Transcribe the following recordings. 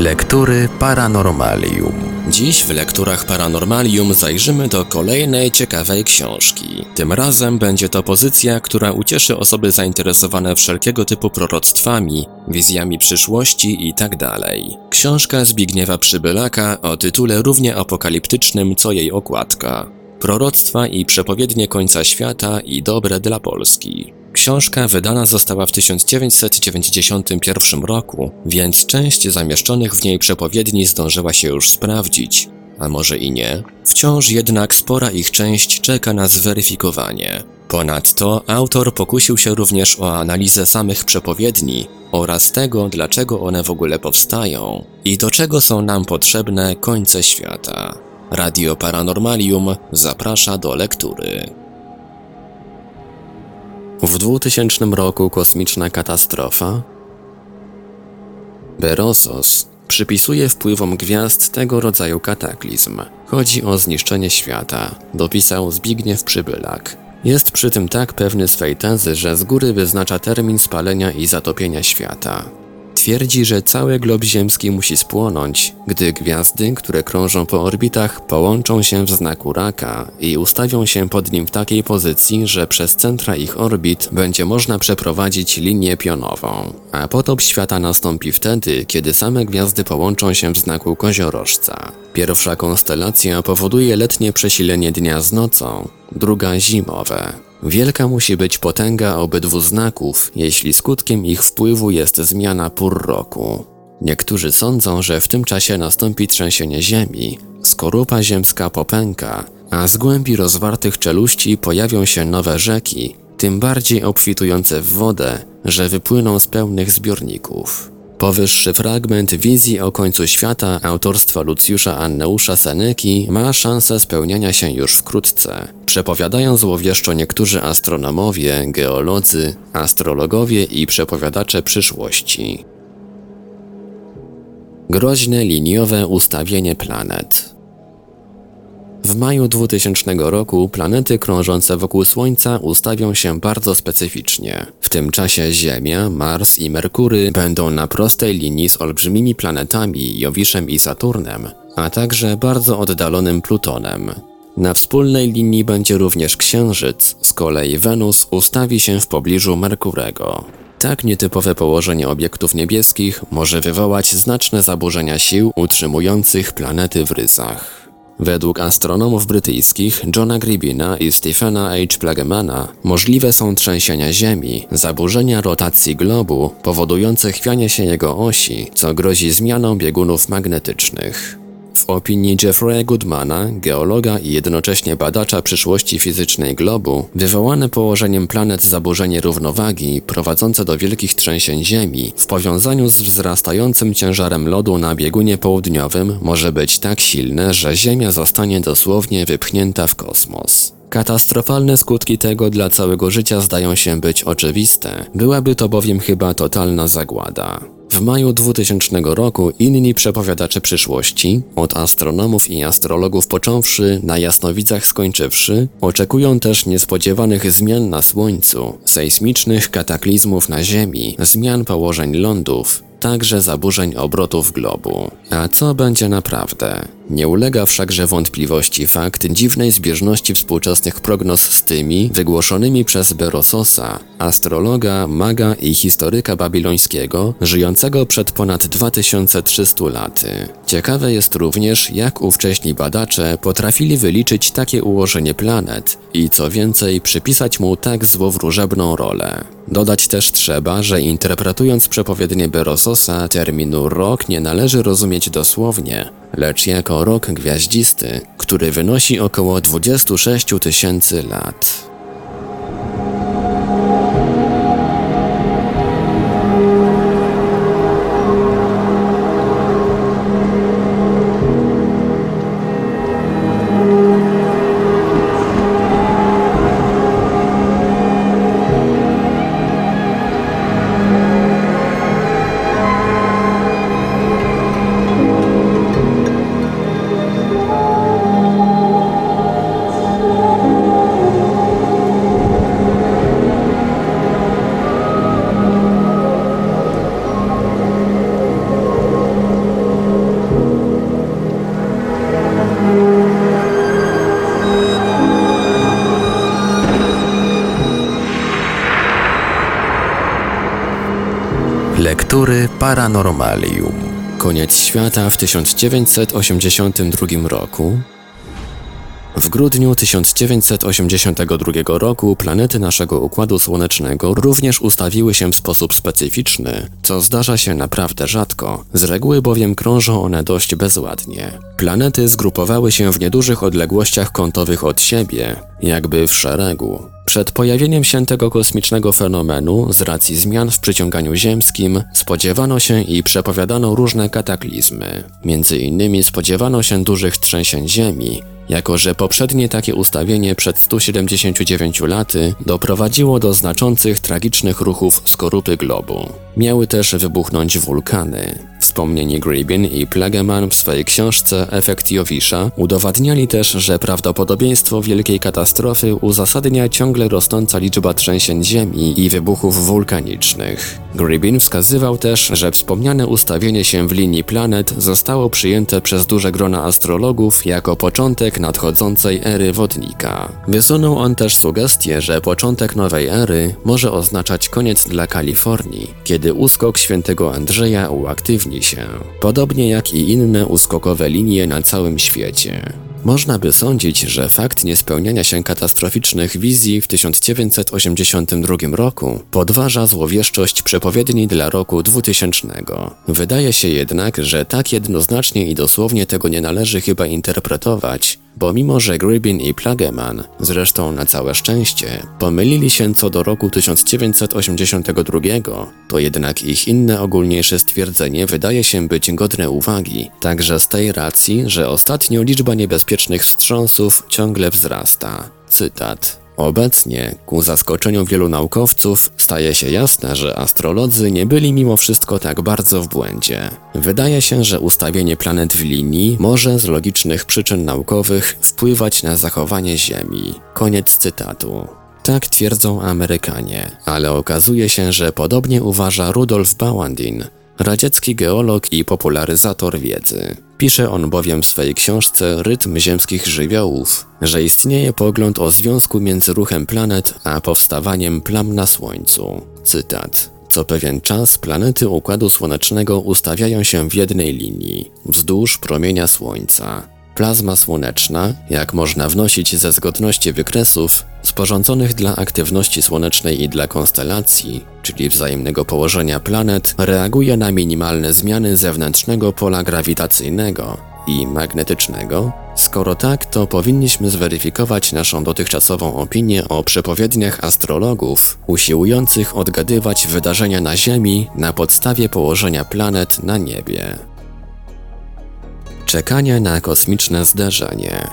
Lektury Paranormalium. Dziś w lekturach Paranormalium zajrzymy do kolejnej ciekawej książki. Tym razem będzie to pozycja, która ucieszy osoby zainteresowane wszelkiego typu proroctwami, wizjami przyszłości itd. Tak Książka Zbigniewa Przybylaka o tytule równie apokaliptycznym co jej okładka. Proroctwa i przepowiednie końca świata i dobre dla Polski. Książka wydana została w 1991 roku, więc część zamieszczonych w niej przepowiedni zdążyła się już sprawdzić, a może i nie. Wciąż jednak spora ich część czeka na zweryfikowanie. Ponadto autor pokusił się również o analizę samych przepowiedni oraz tego, dlaczego one w ogóle powstają i do czego są nam potrzebne końce świata. Radio Paranormalium zaprasza do lektury. W 2000 roku kosmiczna katastrofa? Berosos przypisuje wpływom gwiazd tego rodzaju kataklizm. Chodzi o zniszczenie świata, dopisał Zbigniew Przybylak. Jest przy tym tak pewny swej tezy, że z góry wyznacza termin spalenia i zatopienia świata. Twierdzi, że cały glob ziemski musi spłonąć, gdy gwiazdy, które krążą po orbitach, połączą się w znaku raka i ustawią się pod nim w takiej pozycji, że przez centra ich orbit będzie można przeprowadzić linię pionową. A potop świata nastąpi wtedy, kiedy same gwiazdy połączą się w znaku koziorożca. Pierwsza konstelacja powoduje letnie przesilenie dnia z nocą, druga zimowe. Wielka musi być potęga obydwu znaków, jeśli skutkiem ich wpływu jest zmiana pór roku. Niektórzy sądzą, że w tym czasie nastąpi trzęsienie ziemi, skorupa ziemska popęka, a z głębi rozwartych czeluści pojawią się nowe rzeki, tym bardziej obfitujące w wodę, że wypłyną z pełnych zbiorników. Powyższy fragment wizji o końcu świata autorstwa Lucjusza Anneusza Seneki ma szansę spełniania się już wkrótce. Przepowiadają złowieszczo niektórzy astronomowie, geolodzy, astrologowie i przepowiadacze przyszłości. Groźne liniowe ustawienie planet. W maju 2000 roku planety krążące wokół Słońca ustawią się bardzo specyficznie. W tym czasie Ziemia, Mars i Merkury będą na prostej linii z olbrzymimi planetami Jowiszem i Saturnem, a także bardzo oddalonym Plutonem. Na wspólnej linii będzie również Księżyc, z kolei Wenus ustawi się w pobliżu Merkurego. Tak nietypowe położenie obiektów niebieskich może wywołać znaczne zaburzenia sił utrzymujących planety w rysach. Według astronomów brytyjskich Johna Gribina i Stephena H. Plagemana możliwe są trzęsienia Ziemi, zaburzenia rotacji globu powodujące chwianie się jego osi, co grozi zmianą biegunów magnetycznych. W opinii Jeffrey'a Goodmana, geologa i jednocześnie badacza przyszłości fizycznej globu, wywołane położeniem planet zaburzenie równowagi prowadzące do wielkich trzęsień Ziemi w powiązaniu z wzrastającym ciężarem lodu na biegunie południowym może być tak silne, że Ziemia zostanie dosłownie wypchnięta w kosmos. Katastrofalne skutki tego dla całego życia zdają się być oczywiste. Byłaby to bowiem chyba totalna zagłada. W maju 2000 roku inni przepowiadacze przyszłości, od astronomów i astrologów począwszy, na jasnowidzach skończywszy, oczekują też niespodziewanych zmian na Słońcu, sejsmicznych kataklizmów na Ziemi, zmian położeń lądów, także zaburzeń obrotów globu. A co będzie naprawdę? Nie ulega wszakże wątpliwości fakt dziwnej zbieżności współczesnych prognoz z tymi wygłoszonymi przez Berososa, astrologa, maga i historyka babilońskiego, żyjącego przed ponad 2300 laty. Ciekawe jest również, jak ówcześni badacze potrafili wyliczyć takie ułożenie planet i co więcej przypisać mu tak złowróżebną rolę. Dodać też trzeba, że interpretując przepowiednie Berososa, terminu rok nie należy rozumieć dosłownie, lecz jako rok gwiaździsty, który wynosi około 26 tysięcy lat. Paranormalium. Koniec świata w 1982 roku. W grudniu 1982 roku planety naszego Układu Słonecznego również ustawiły się w sposób specyficzny, co zdarza się naprawdę rzadko, z reguły bowiem krążą one dość bezładnie. Planety zgrupowały się w niedużych odległościach kątowych od siebie, jakby w szeregu. Przed pojawieniem się tego kosmicznego fenomenu, z racji zmian w przyciąganiu ziemskim, spodziewano się i przepowiadano różne kataklizmy. Między innymi spodziewano się dużych trzęsień ziemi, jako że poprzednie takie ustawienie przed 179 laty doprowadziło do znaczących tragicznych ruchów skorupy globu. Miały też wybuchnąć wulkany. Wspomnieni Gribin i Plegeman w swojej książce Efekt Jowisza udowadniali też, że prawdopodobieństwo wielkiej katastrofy uzasadnia ciągle rosnąca liczba trzęsień ziemi i wybuchów wulkanicznych. Gribin wskazywał też, że wspomniane ustawienie się w linii planet zostało przyjęte przez duże grona astrologów jako początek nadchodzącej ery wodnika. Wysunął on też sugestię, że początek nowej ery może oznaczać koniec dla Kalifornii, kiedy uskok świętego Andrzeja uaktywni się, podobnie jak i inne uskokowe linie na całym świecie. Można by sądzić, że fakt niespełniania się katastroficznych wizji w 1982 roku podważa złowieszczość przepowiedni dla roku 2000. Wydaje się jednak, że tak jednoznacznie i dosłownie tego nie należy chyba interpretować, bo mimo że Gribin i Plageman, zresztą na całe szczęście, pomylili się co do roku 1982, to jednak ich inne ogólniejsze stwierdzenie wydaje się być godne uwagi, także z tej racji, że ostatnio liczba niebezpiecznych wstrząsów ciągle wzrasta. Cytat. Obecnie, ku zaskoczeniu wielu naukowców, staje się jasne, że astrolodzy nie byli mimo wszystko tak bardzo w błędzie. Wydaje się, że ustawienie planet w linii może z logicznych przyczyn naukowych wpływać na zachowanie Ziemi. Koniec cytatu. Tak twierdzą Amerykanie, ale okazuje się, że podobnie uważa Rudolf Bauandin, radziecki geolog i popularyzator wiedzy. Pisze on bowiem w swojej książce Rytm ziemskich żywiołów, że istnieje pogląd o związku między ruchem planet a powstawaniem plam na Słońcu. Cytat. Co pewien czas planety Układu Słonecznego ustawiają się w jednej linii, wzdłuż promienia Słońca. Plazma słoneczna, jak można wnosić ze zgodności wykresów, sporządzonych dla aktywności słonecznej i dla konstelacji, czyli wzajemnego położenia planet, reaguje na minimalne zmiany zewnętrznego pola grawitacyjnego i magnetycznego? Skoro tak, to powinniśmy zweryfikować naszą dotychczasową opinię o przepowiedniach astrologów, usiłujących odgadywać wydarzenia na Ziemi na podstawie położenia planet na niebie. Czekanie na kosmiczne zderzenie.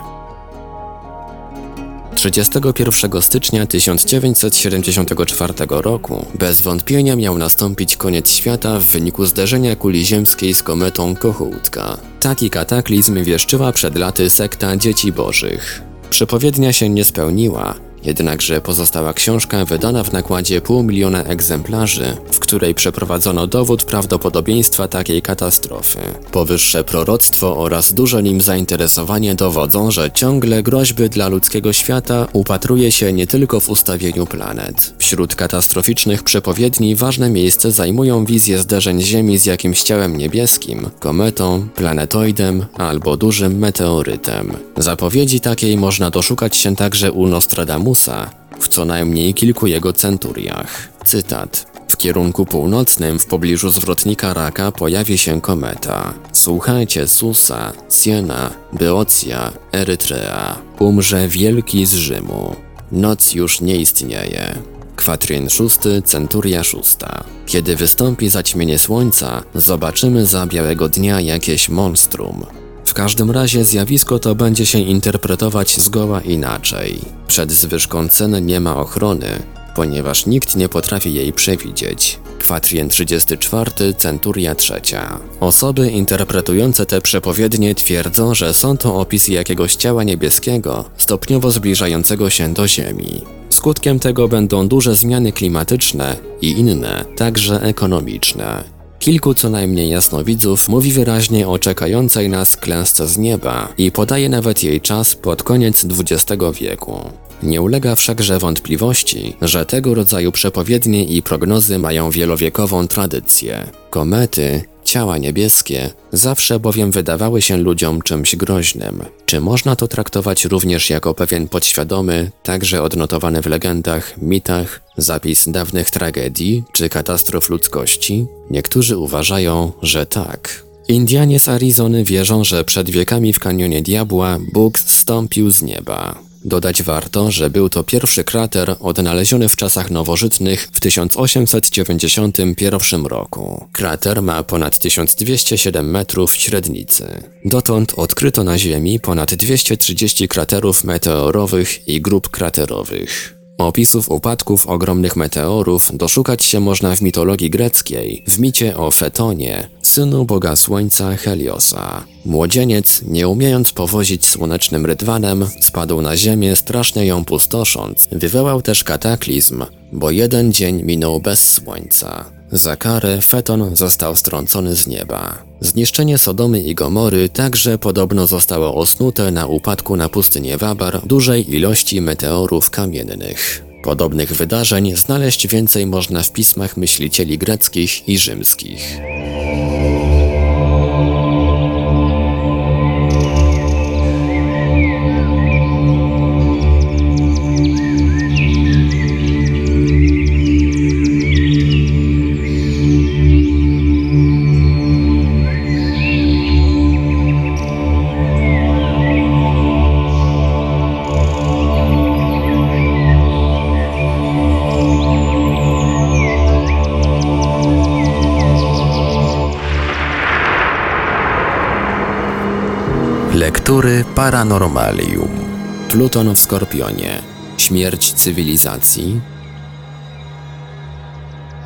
31 stycznia 1974 roku bez wątpienia miał nastąpić koniec świata w wyniku zderzenia kuli ziemskiej z kometą Kohoutka. Taki kataklizm wieszczyła przed laty sekta Dzieci Bożych. Przepowiednia się nie spełniła, Jednakże pozostała książka wydana w nakładzie pół miliona egzemplarzy, w której przeprowadzono dowód prawdopodobieństwa takiej katastrofy. Powyższe proroctwo oraz duże nim zainteresowanie dowodzą, że ciągle groźby dla ludzkiego świata upatruje się nie tylko w ustawieniu planet. Wśród katastroficznych przepowiedni ważne miejsce zajmują wizje zderzeń Ziemi z jakimś ciałem niebieskim, kometą, planetoidem albo dużym meteorytem. Zapowiedzi takiej można doszukać się także u Nostradamusa, w co najmniej kilku jego centuriach. Cytat. W kierunku północnym w pobliżu zwrotnika Raka pojawi się kometa. Słuchajcie Susa, Siena, Beocja, Erytrea. Umrze wielki z Rzymu. Noc już nie istnieje. Kwatryn szósty, centuria szósta. Kiedy wystąpi zaćmienie słońca, zobaczymy za białego dnia jakieś monstrum. W każdym razie zjawisko to będzie się interpretować zgoła inaczej. Przed zwyżką cen nie ma ochrony, ponieważ nikt nie potrafi jej przewidzieć. Kwatrien 34, centuria trzecia. Osoby interpretujące te przepowiednie twierdzą, że są to opisy jakiegoś ciała niebieskiego, stopniowo zbliżającego się do Ziemi. Skutkiem tego będą duże zmiany klimatyczne i inne, także ekonomiczne. Kilku co najmniej jasnowidzów mówi wyraźnie o czekającej nas klęsce z nieba i podaje nawet jej czas pod koniec XX wieku. Nie ulega wszakże wątpliwości, że tego rodzaju przepowiednie i prognozy mają wielowiekową tradycję. Komety, ciała niebieskie, zawsze bowiem wydawały się ludziom czymś groźnym. Czy można to traktować również jako pewien podświadomy, także odnotowany w legendach, mitach, zapis dawnych tragedii czy katastrof ludzkości? Niektórzy uważają, że tak. Indianie z Arizony wierzą, że przed wiekami w kanionie diabła Bóg zstąpił z nieba. Dodać warto, że był to pierwszy krater odnaleziony w czasach nowożytnych w 1891 roku. Krater ma ponad 1207 metrów średnicy. Dotąd odkryto na Ziemi ponad 230 kraterów meteorowych i grup kraterowych. Opisów upadków ogromnych meteorów doszukać się można w mitologii greckiej, w micie o Fetonie, synu boga słońca Heliosa. Młodzieniec, nie umiejąc powozić słonecznym rydwanem, spadł na ziemię strasznie ją pustosząc. Wywołał też kataklizm, bo jeden dzień minął bez słońca. Za karę Feton został strącony z nieba. Zniszczenie Sodomy i Gomory także podobno zostało osnute na upadku na pustynię Wabar dużej ilości meteorów kamiennych. Podobnych wydarzeń znaleźć więcej można w pismach myślicieli greckich i rzymskich. Paranormalium. Pluton w Skorpionie. Śmierć cywilizacji.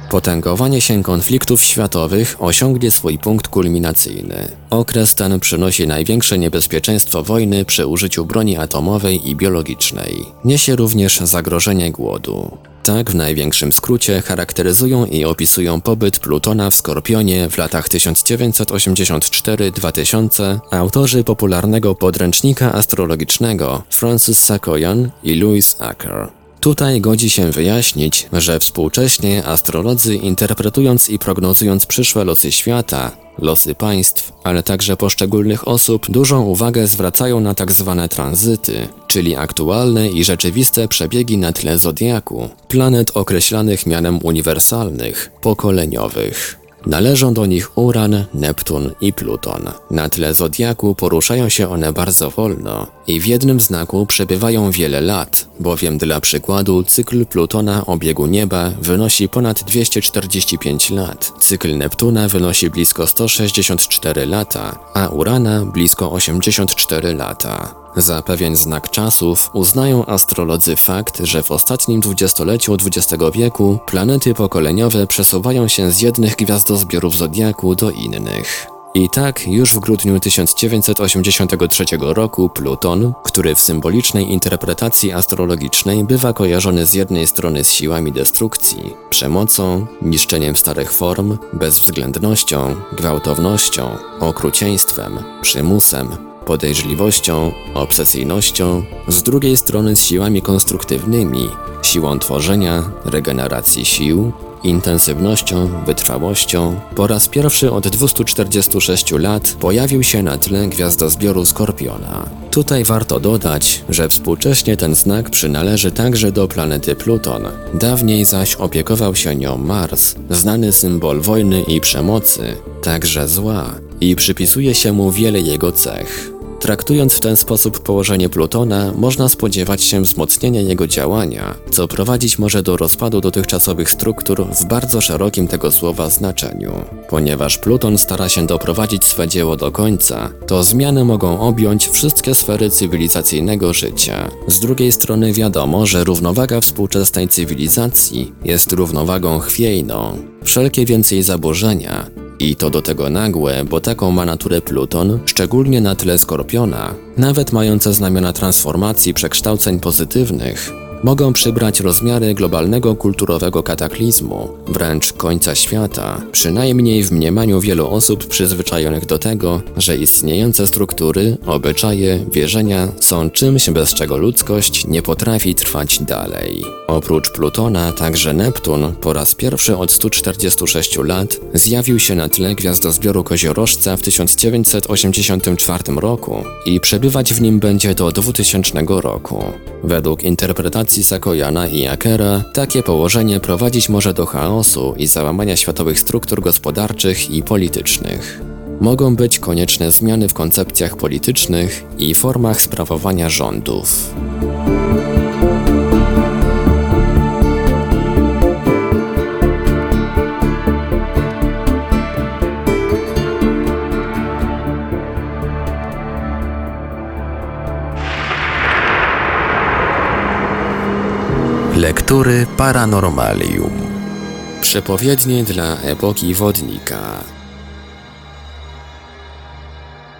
Potęgowanie się konfliktów światowych osiągnie swój punkt kulminacyjny. Okres ten przynosi największe niebezpieczeństwo wojny przy użyciu broni atomowej i biologicznej. Niesie również zagrożenie głodu. Tak w największym skrócie charakteryzują i opisują pobyt Plutona w Skorpionie w latach 1984-2000 autorzy popularnego podręcznika astrologicznego Francis Sakoyan i Louis Acker. Tutaj godzi się wyjaśnić, że współcześnie astrolodzy interpretując i prognozując przyszłe losy świata, losy państw, ale także poszczególnych osób, dużą uwagę zwracają na tak zwane tranzyty, czyli aktualne i rzeczywiste przebiegi na tle zodiaku, planet określanych mianem uniwersalnych, pokoleniowych. Należą do nich Uran, Neptun i Pluton. Na tle zodiaku poruszają się one bardzo wolno i w jednym znaku przebywają wiele lat, bowiem dla przykładu cykl Plutona o biegu nieba wynosi ponad 245 lat, cykl Neptuna wynosi blisko 164 lata, a Urana blisko 84 lata. Za pewien znak czasów uznają astrolodzy fakt, że w ostatnim dwudziestoleciu XX wieku planety pokoleniowe przesuwają się z jednych gwiazdozbiorów zodiaku do innych. I tak już w grudniu 1983 roku Pluton, który w symbolicznej interpretacji astrologicznej bywa kojarzony z jednej strony z siłami destrukcji, przemocą, niszczeniem starych form, bezwzględnością, gwałtownością, okrucieństwem, przymusem, podejrzliwością, obsesyjnością, z drugiej strony z siłami konstruktywnymi, siłą tworzenia, regeneracji sił, intensywnością, wytrwałością, po raz pierwszy od 246 lat pojawił się na tle gwiazdozbioru Skorpiona. Tutaj warto dodać, że współcześnie ten znak przynależy także do planety Pluton. Dawniej zaś opiekował się nią Mars, znany symbol wojny i przemocy, także zła, i przypisuje się mu wiele jego cech. Traktując w ten sposób położenie Plutona, można spodziewać się wzmocnienia jego działania, co prowadzić może do rozpadu dotychczasowych struktur w bardzo szerokim tego słowa znaczeniu. Ponieważ Pluton stara się doprowadzić swe dzieło do końca, to zmiany mogą objąć wszystkie sfery cywilizacyjnego życia. Z drugiej strony wiadomo, że równowaga współczesnej cywilizacji jest równowagą chwiejną. Wszelkie więcej zaburzenia, i to do tego nagłe, bo taką ma naturę Pluton, szczególnie na tle Skorpiona, nawet mające znamiona transformacji przekształceń pozytywnych, mogą przybrać rozmiary globalnego kulturowego kataklizmu, wręcz końca świata, przynajmniej w mniemaniu wielu osób przyzwyczajonych do tego, że istniejące struktury, obyczaje, wierzenia są czymś, bez czego ludzkość nie potrafi trwać dalej. Oprócz Plutona, także Neptun po raz pierwszy od 146 lat zjawił się na tle gwiazdozbioru Koziorożca w 1984 roku i przebywać w nim będzie do 2000 roku. Według interpretacji Sakojana i Akera, takie położenie prowadzić może do chaosu i załamania światowych struktur gospodarczych i politycznych. Mogą być konieczne zmiany w koncepcjach politycznych i formach sprawowania rządów. Lektury Paranormalium. Przepowiednie dla epoki wodnika.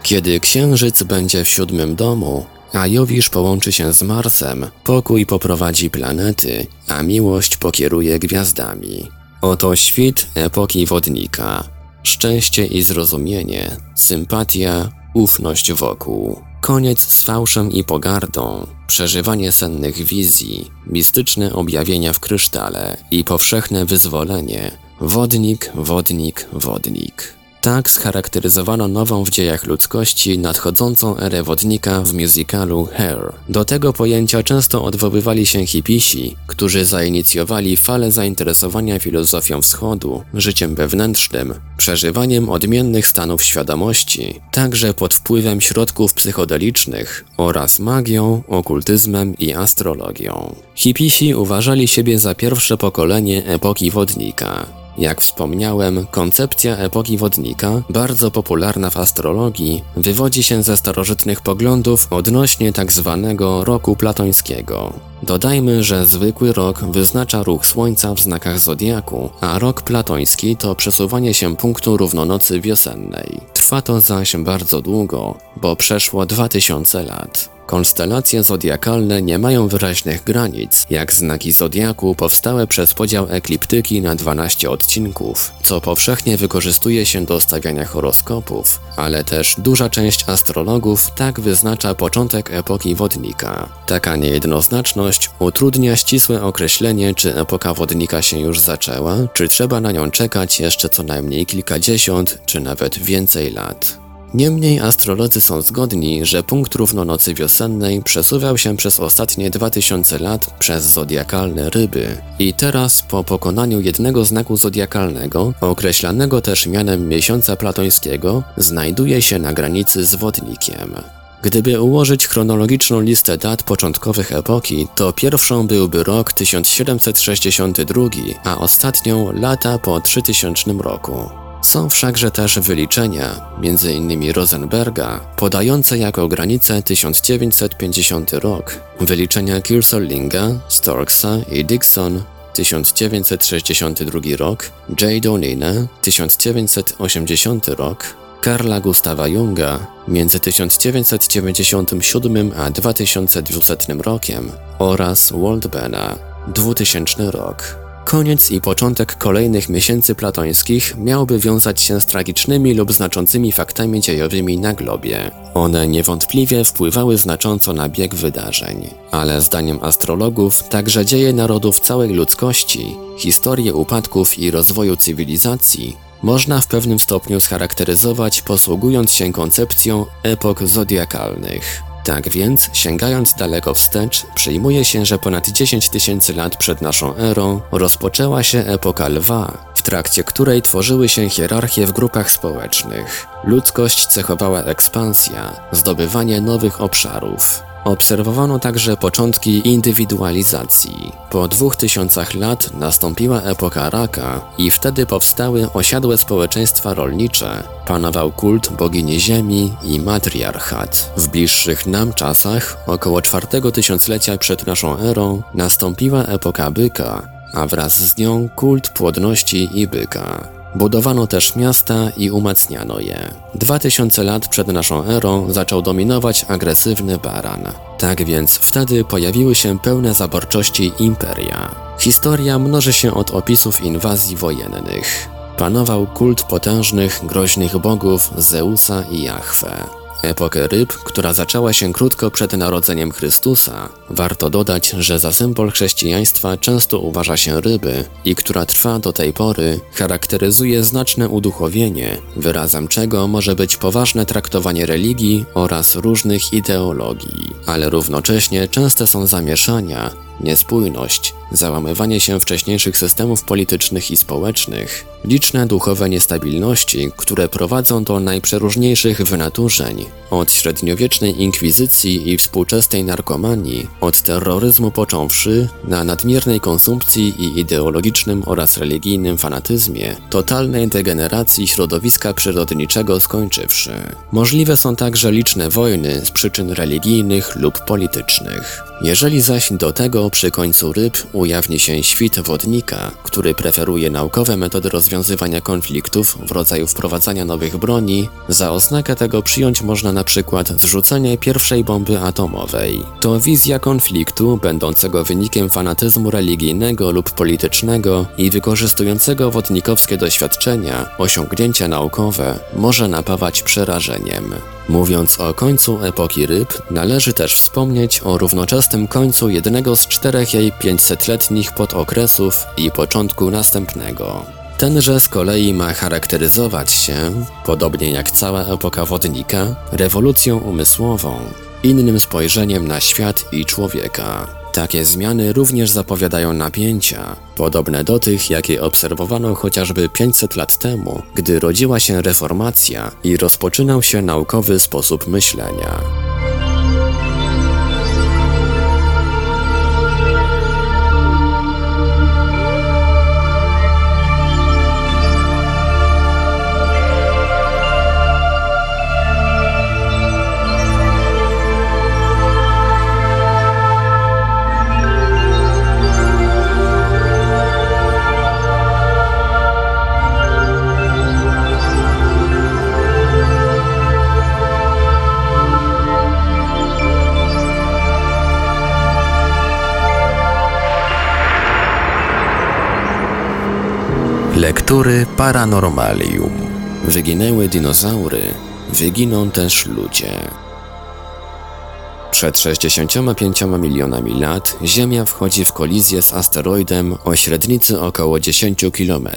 Kiedy księżyc będzie w siódmym domu, a Jowisz połączy się z Marsem, pokój poprowadzi planety, a miłość pokieruje gwiazdami. Oto świt epoki wodnika. Szczęście i zrozumienie, sympatia, ufność wokół. Koniec z fałszem i pogardą, przeżywanie sennych wizji, mistyczne objawienia w krysztale i powszechne wyzwolenie. Wodnik, wodnik, wodnik. Tak scharakteryzowano nową w dziejach ludzkości nadchodzącą erę wodnika w musicalu Hair. Do tego pojęcia często odwoływali się hipisi, którzy zainicjowali falę zainteresowania filozofią wschodu, życiem wewnętrznym, przeżywaniem odmiennych stanów świadomości, także pod wpływem środków psychodelicznych oraz magią, okultyzmem i astrologią. Hipisi uważali siebie za pierwsze pokolenie epoki wodnika. Jak wspomniałem, koncepcja epoki wodnika, bardzo popularna w astrologii, wywodzi się ze starożytnych poglądów odnośnie tzw. Tak roku platońskiego. Dodajmy, że zwykły rok wyznacza ruch Słońca w znakach zodiaku, a rok platoński to przesuwanie się punktu równonocy wiosennej. Trwa to zaś bardzo długo, bo przeszło 2000 lat. Konstelacje zodiakalne nie mają wyraźnych granic, jak znaki zodiaku powstałe przez podział ekliptyki na 12 odcinków, co powszechnie wykorzystuje się do stawiania horoskopów, ale też duża część astrologów tak wyznacza początek epoki wodnika. Taka niejednoznaczność utrudnia ścisłe określenie, czy epoka wodnika się już zaczęła, czy trzeba na nią czekać jeszcze co najmniej kilkadziesiąt, czy nawet więcej lat. Niemniej astrolodzy są zgodni, że punkt równonocy wiosennej przesuwał się przez ostatnie 2000 lat przez zodiakalne ryby i teraz po pokonaniu jednego znaku zodiakalnego, określanego też mianem miesiąca platońskiego, znajduje się na granicy z wodnikiem. Gdyby ułożyć chronologiczną listę dat początkowych epoki, to pierwszą byłby rok 1762, a ostatnią lata po 3000 roku. Są wszakże też wyliczenia, m.in. Rosenberga, podające jako granicę 1950 rok, wyliczenia Kirsollinga, Storksa i Dixon 1962 rok, J. Donina 1980 rok, Karla Gustawa Junga między 1997 a 2200 rokiem oraz Waldbena 2000 rok. Koniec i początek kolejnych miesięcy platońskich miałby wiązać się z tragicznymi lub znaczącymi faktami dziejowymi na globie. One niewątpliwie wpływały znacząco na bieg wydarzeń. Ale zdaniem astrologów, także dzieje narodów całej ludzkości, historię upadków i rozwoju cywilizacji można w pewnym stopniu scharakteryzować posługując się koncepcją epok zodiakalnych. Tak więc, sięgając daleko wstecz, przyjmuje się, że ponad 10 tysięcy lat przed naszą erą rozpoczęła się epoka lwa, w trakcie której tworzyły się hierarchie w grupach społecznych. Ludzkość cechowała ekspansja, zdobywanie nowych obszarów. Obserwowano także początki indywidualizacji. Po dwóch tysiącach lat nastąpiła epoka raka i wtedy powstały osiadłe społeczeństwa rolnicze, panował kult bogini ziemi i matriarchat. W bliższych nam czasach, około czwartego tysiąclecia przed naszą erą, nastąpiła epoka byka, a wraz z nią kult płodności i byka. Budowano też miasta i umacniano je. Dwa tysiące lat przed naszą erą zaczął dominować agresywny baran. Tak więc wtedy pojawiły się pełne zaborczości imperia. Historia mnoży się od opisów inwazji wojennych. Panował kult potężnych, groźnych bogów Zeusa i Jahwe. Epokę ryb, która zaczęła się krótko przed narodzeniem Chrystusa, warto dodać, że za symbol chrześcijaństwa często uważa się ryby i która trwa do tej pory, charakteryzuje znaczne uduchowienie, wyrazem czego może być poważne traktowanie religii oraz różnych ideologii, ale równocześnie częste są zamieszania, niespójność, załamywanie się wcześniejszych systemów politycznych i społecznych, liczne duchowe niestabilności, które prowadzą do najprzeróżniejszych wynaturzeń, od średniowiecznej inkwizycji i współczesnej narkomanii, od terroryzmu począwszy, na nadmiernej konsumpcji i ideologicznym oraz religijnym fanatyzmie, totalnej degeneracji środowiska przyrodniczego skończywszy. Możliwe są także liczne wojny z przyczyn religijnych lub politycznych. Jeżeli zaś do tego przy końcu ryb ujawni się świt wodnika, który preferuje naukowe metody rozwiązywania konfliktów w rodzaju wprowadzania nowych broni, za oznakę tego przyjąć można na przykład zrzucenie pierwszej bomby atomowej. To wizja konfliktu, będącego wynikiem fanatyzmu religijnego lub politycznego i wykorzystującego wodnikowskie doświadczenia, osiągnięcia naukowe, może napawać przerażeniem. Mówiąc o końcu epoki ryb, należy też wspomnieć o równoczesnym końcu jednego z czterech jej 500-letnich podokresów i początku następnego. Tenże z kolei ma charakteryzować się, podobnie jak cała epoka wodnika, rewolucją umysłową, innym spojrzeniem na świat i człowieka. Takie zmiany również zapowiadają napięcia, podobne do tych, jakie obserwowano chociażby 500 lat temu, gdy rodziła się reformacja i rozpoczynał się naukowy sposób myślenia. Lektury Paranormalium. Wyginęły dinozaury, wyginą też ludzie. Przed 65 milionami lat Ziemia wchodzi w kolizję z asteroidem o średnicy około 10 km.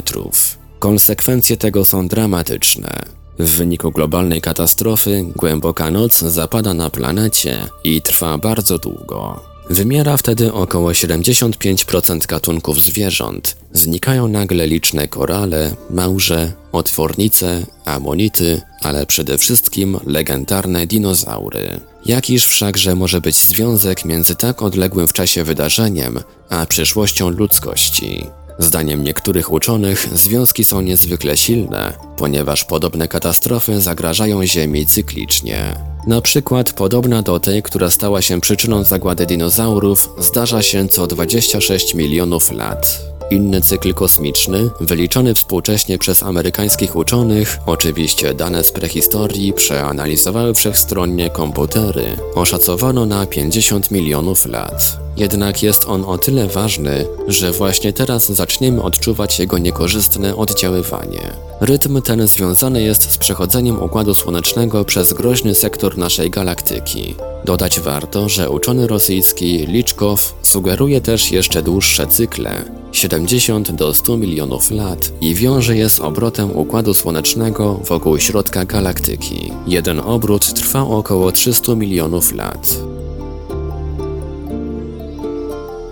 Konsekwencje tego są dramatyczne. W wyniku globalnej katastrofy głęboka noc zapada na planecie i trwa bardzo długo. Wymiera wtedy około 75% gatunków zwierząt. Znikają nagle liczne korale, małże, otwornice, amonity, ale przede wszystkim legendarne dinozaury. Jakiż wszakże może być związek między tak odległym w czasie wydarzeniem, a przyszłością ludzkości? Zdaniem niektórych uczonych związki są niezwykle silne, ponieważ podobne katastrofy zagrażają Ziemi cyklicznie. Na przykład podobna do tej, która stała się przyczyną zagłady dinozaurów, zdarza się co 26 milionów lat. Inny cykl kosmiczny, wyliczony współcześnie przez amerykańskich uczonych, oczywiście dane z prehistorii przeanalizowały wszechstronnie komputery, oszacowano na 50 milionów lat. Jednak jest on o tyle ważny, że właśnie teraz zaczniemy odczuwać jego niekorzystne oddziaływanie. Rytm ten związany jest z przechodzeniem Układu Słonecznego przez groźny sektor naszej galaktyki. Dodać warto, że uczony rosyjski Liczkow sugeruje też jeszcze dłuższe cykle 70 do 100 milionów lat i wiąże je z obrotem Układu Słonecznego wokół środka galaktyki. Jeden obrót trwa około 300 milionów lat.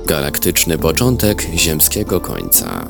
Galaktyczny początek ziemskiego końca.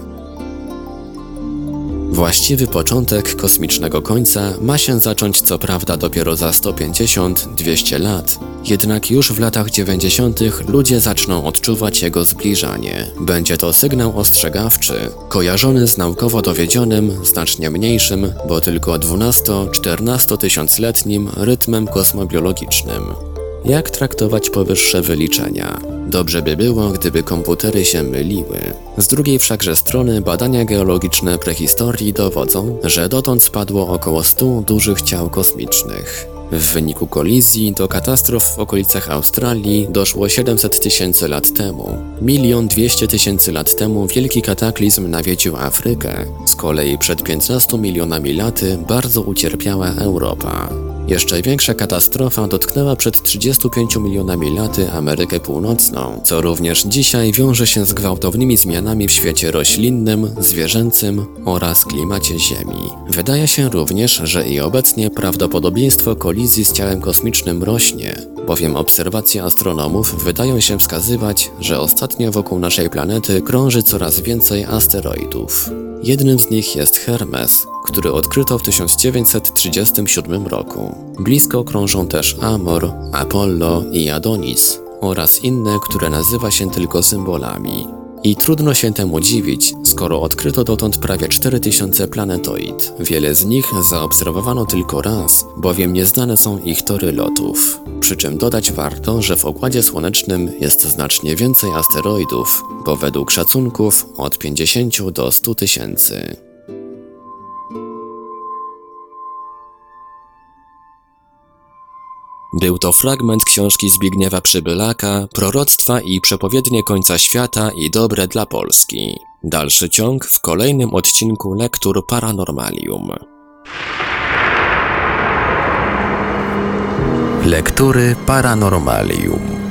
Właściwy początek kosmicznego końca ma się zacząć co prawda dopiero za 150-200 lat, jednak już w latach 90. ludzie zaczną odczuwać jego zbliżanie. Będzie to sygnał ostrzegawczy, kojarzony z naukowo dowiedzionym, znacznie mniejszym, bo tylko 12-14 tysiącletnim rytmem kosmobiologicznym. Jak traktować powyższe wyliczenia? Dobrze by było, gdyby komputery się myliły. Z drugiej wszakże strony badania geologiczne prehistorii dowodzą, że dotąd spadło około 100 dużych ciał kosmicznych. W wyniku kolizji do katastrof w okolicach Australii doszło 700 tysięcy lat temu. Milion 200 tysięcy lat temu wielki kataklizm nawiedził Afrykę. Z kolei przed 15 milionami laty bardzo ucierpiała Europa. Jeszcze większa katastrofa dotknęła przed 35 milionami laty Amerykę Północną, co również dzisiaj wiąże się z gwałtownymi zmianami w świecie roślinnym, zwierzęcym oraz klimacie Ziemi. Wydaje się również, że i obecnie prawdopodobieństwo kolizji z ciałem kosmicznym rośnie, bowiem obserwacje astronomów wydają się wskazywać, że ostatnio wokół naszej planety krąży coraz więcej asteroidów. Jednym z nich jest Hermes, który odkryto w 1937 roku. Blisko krążą też Amor, Apollo i Adonis oraz inne, które nazywa się tylko symbolami. I trudno się temu dziwić, skoro odkryto dotąd prawie 4000 planetoid. Wiele z nich zaobserwowano tylko raz, bowiem nieznane są ich tory lotów. Przy czym dodać warto, że w Układzie Słonecznym jest znacznie więcej asteroidów, bo według szacunków od 50 do 100 tysięcy. Był to fragment książki Zbigniewa Przybylaka, Proroctwa i przepowiednie końca świata i dobre dla Polski. Dalszy ciąg w kolejnym odcinku Lektur Paranormalium. Lektury Paranormalium.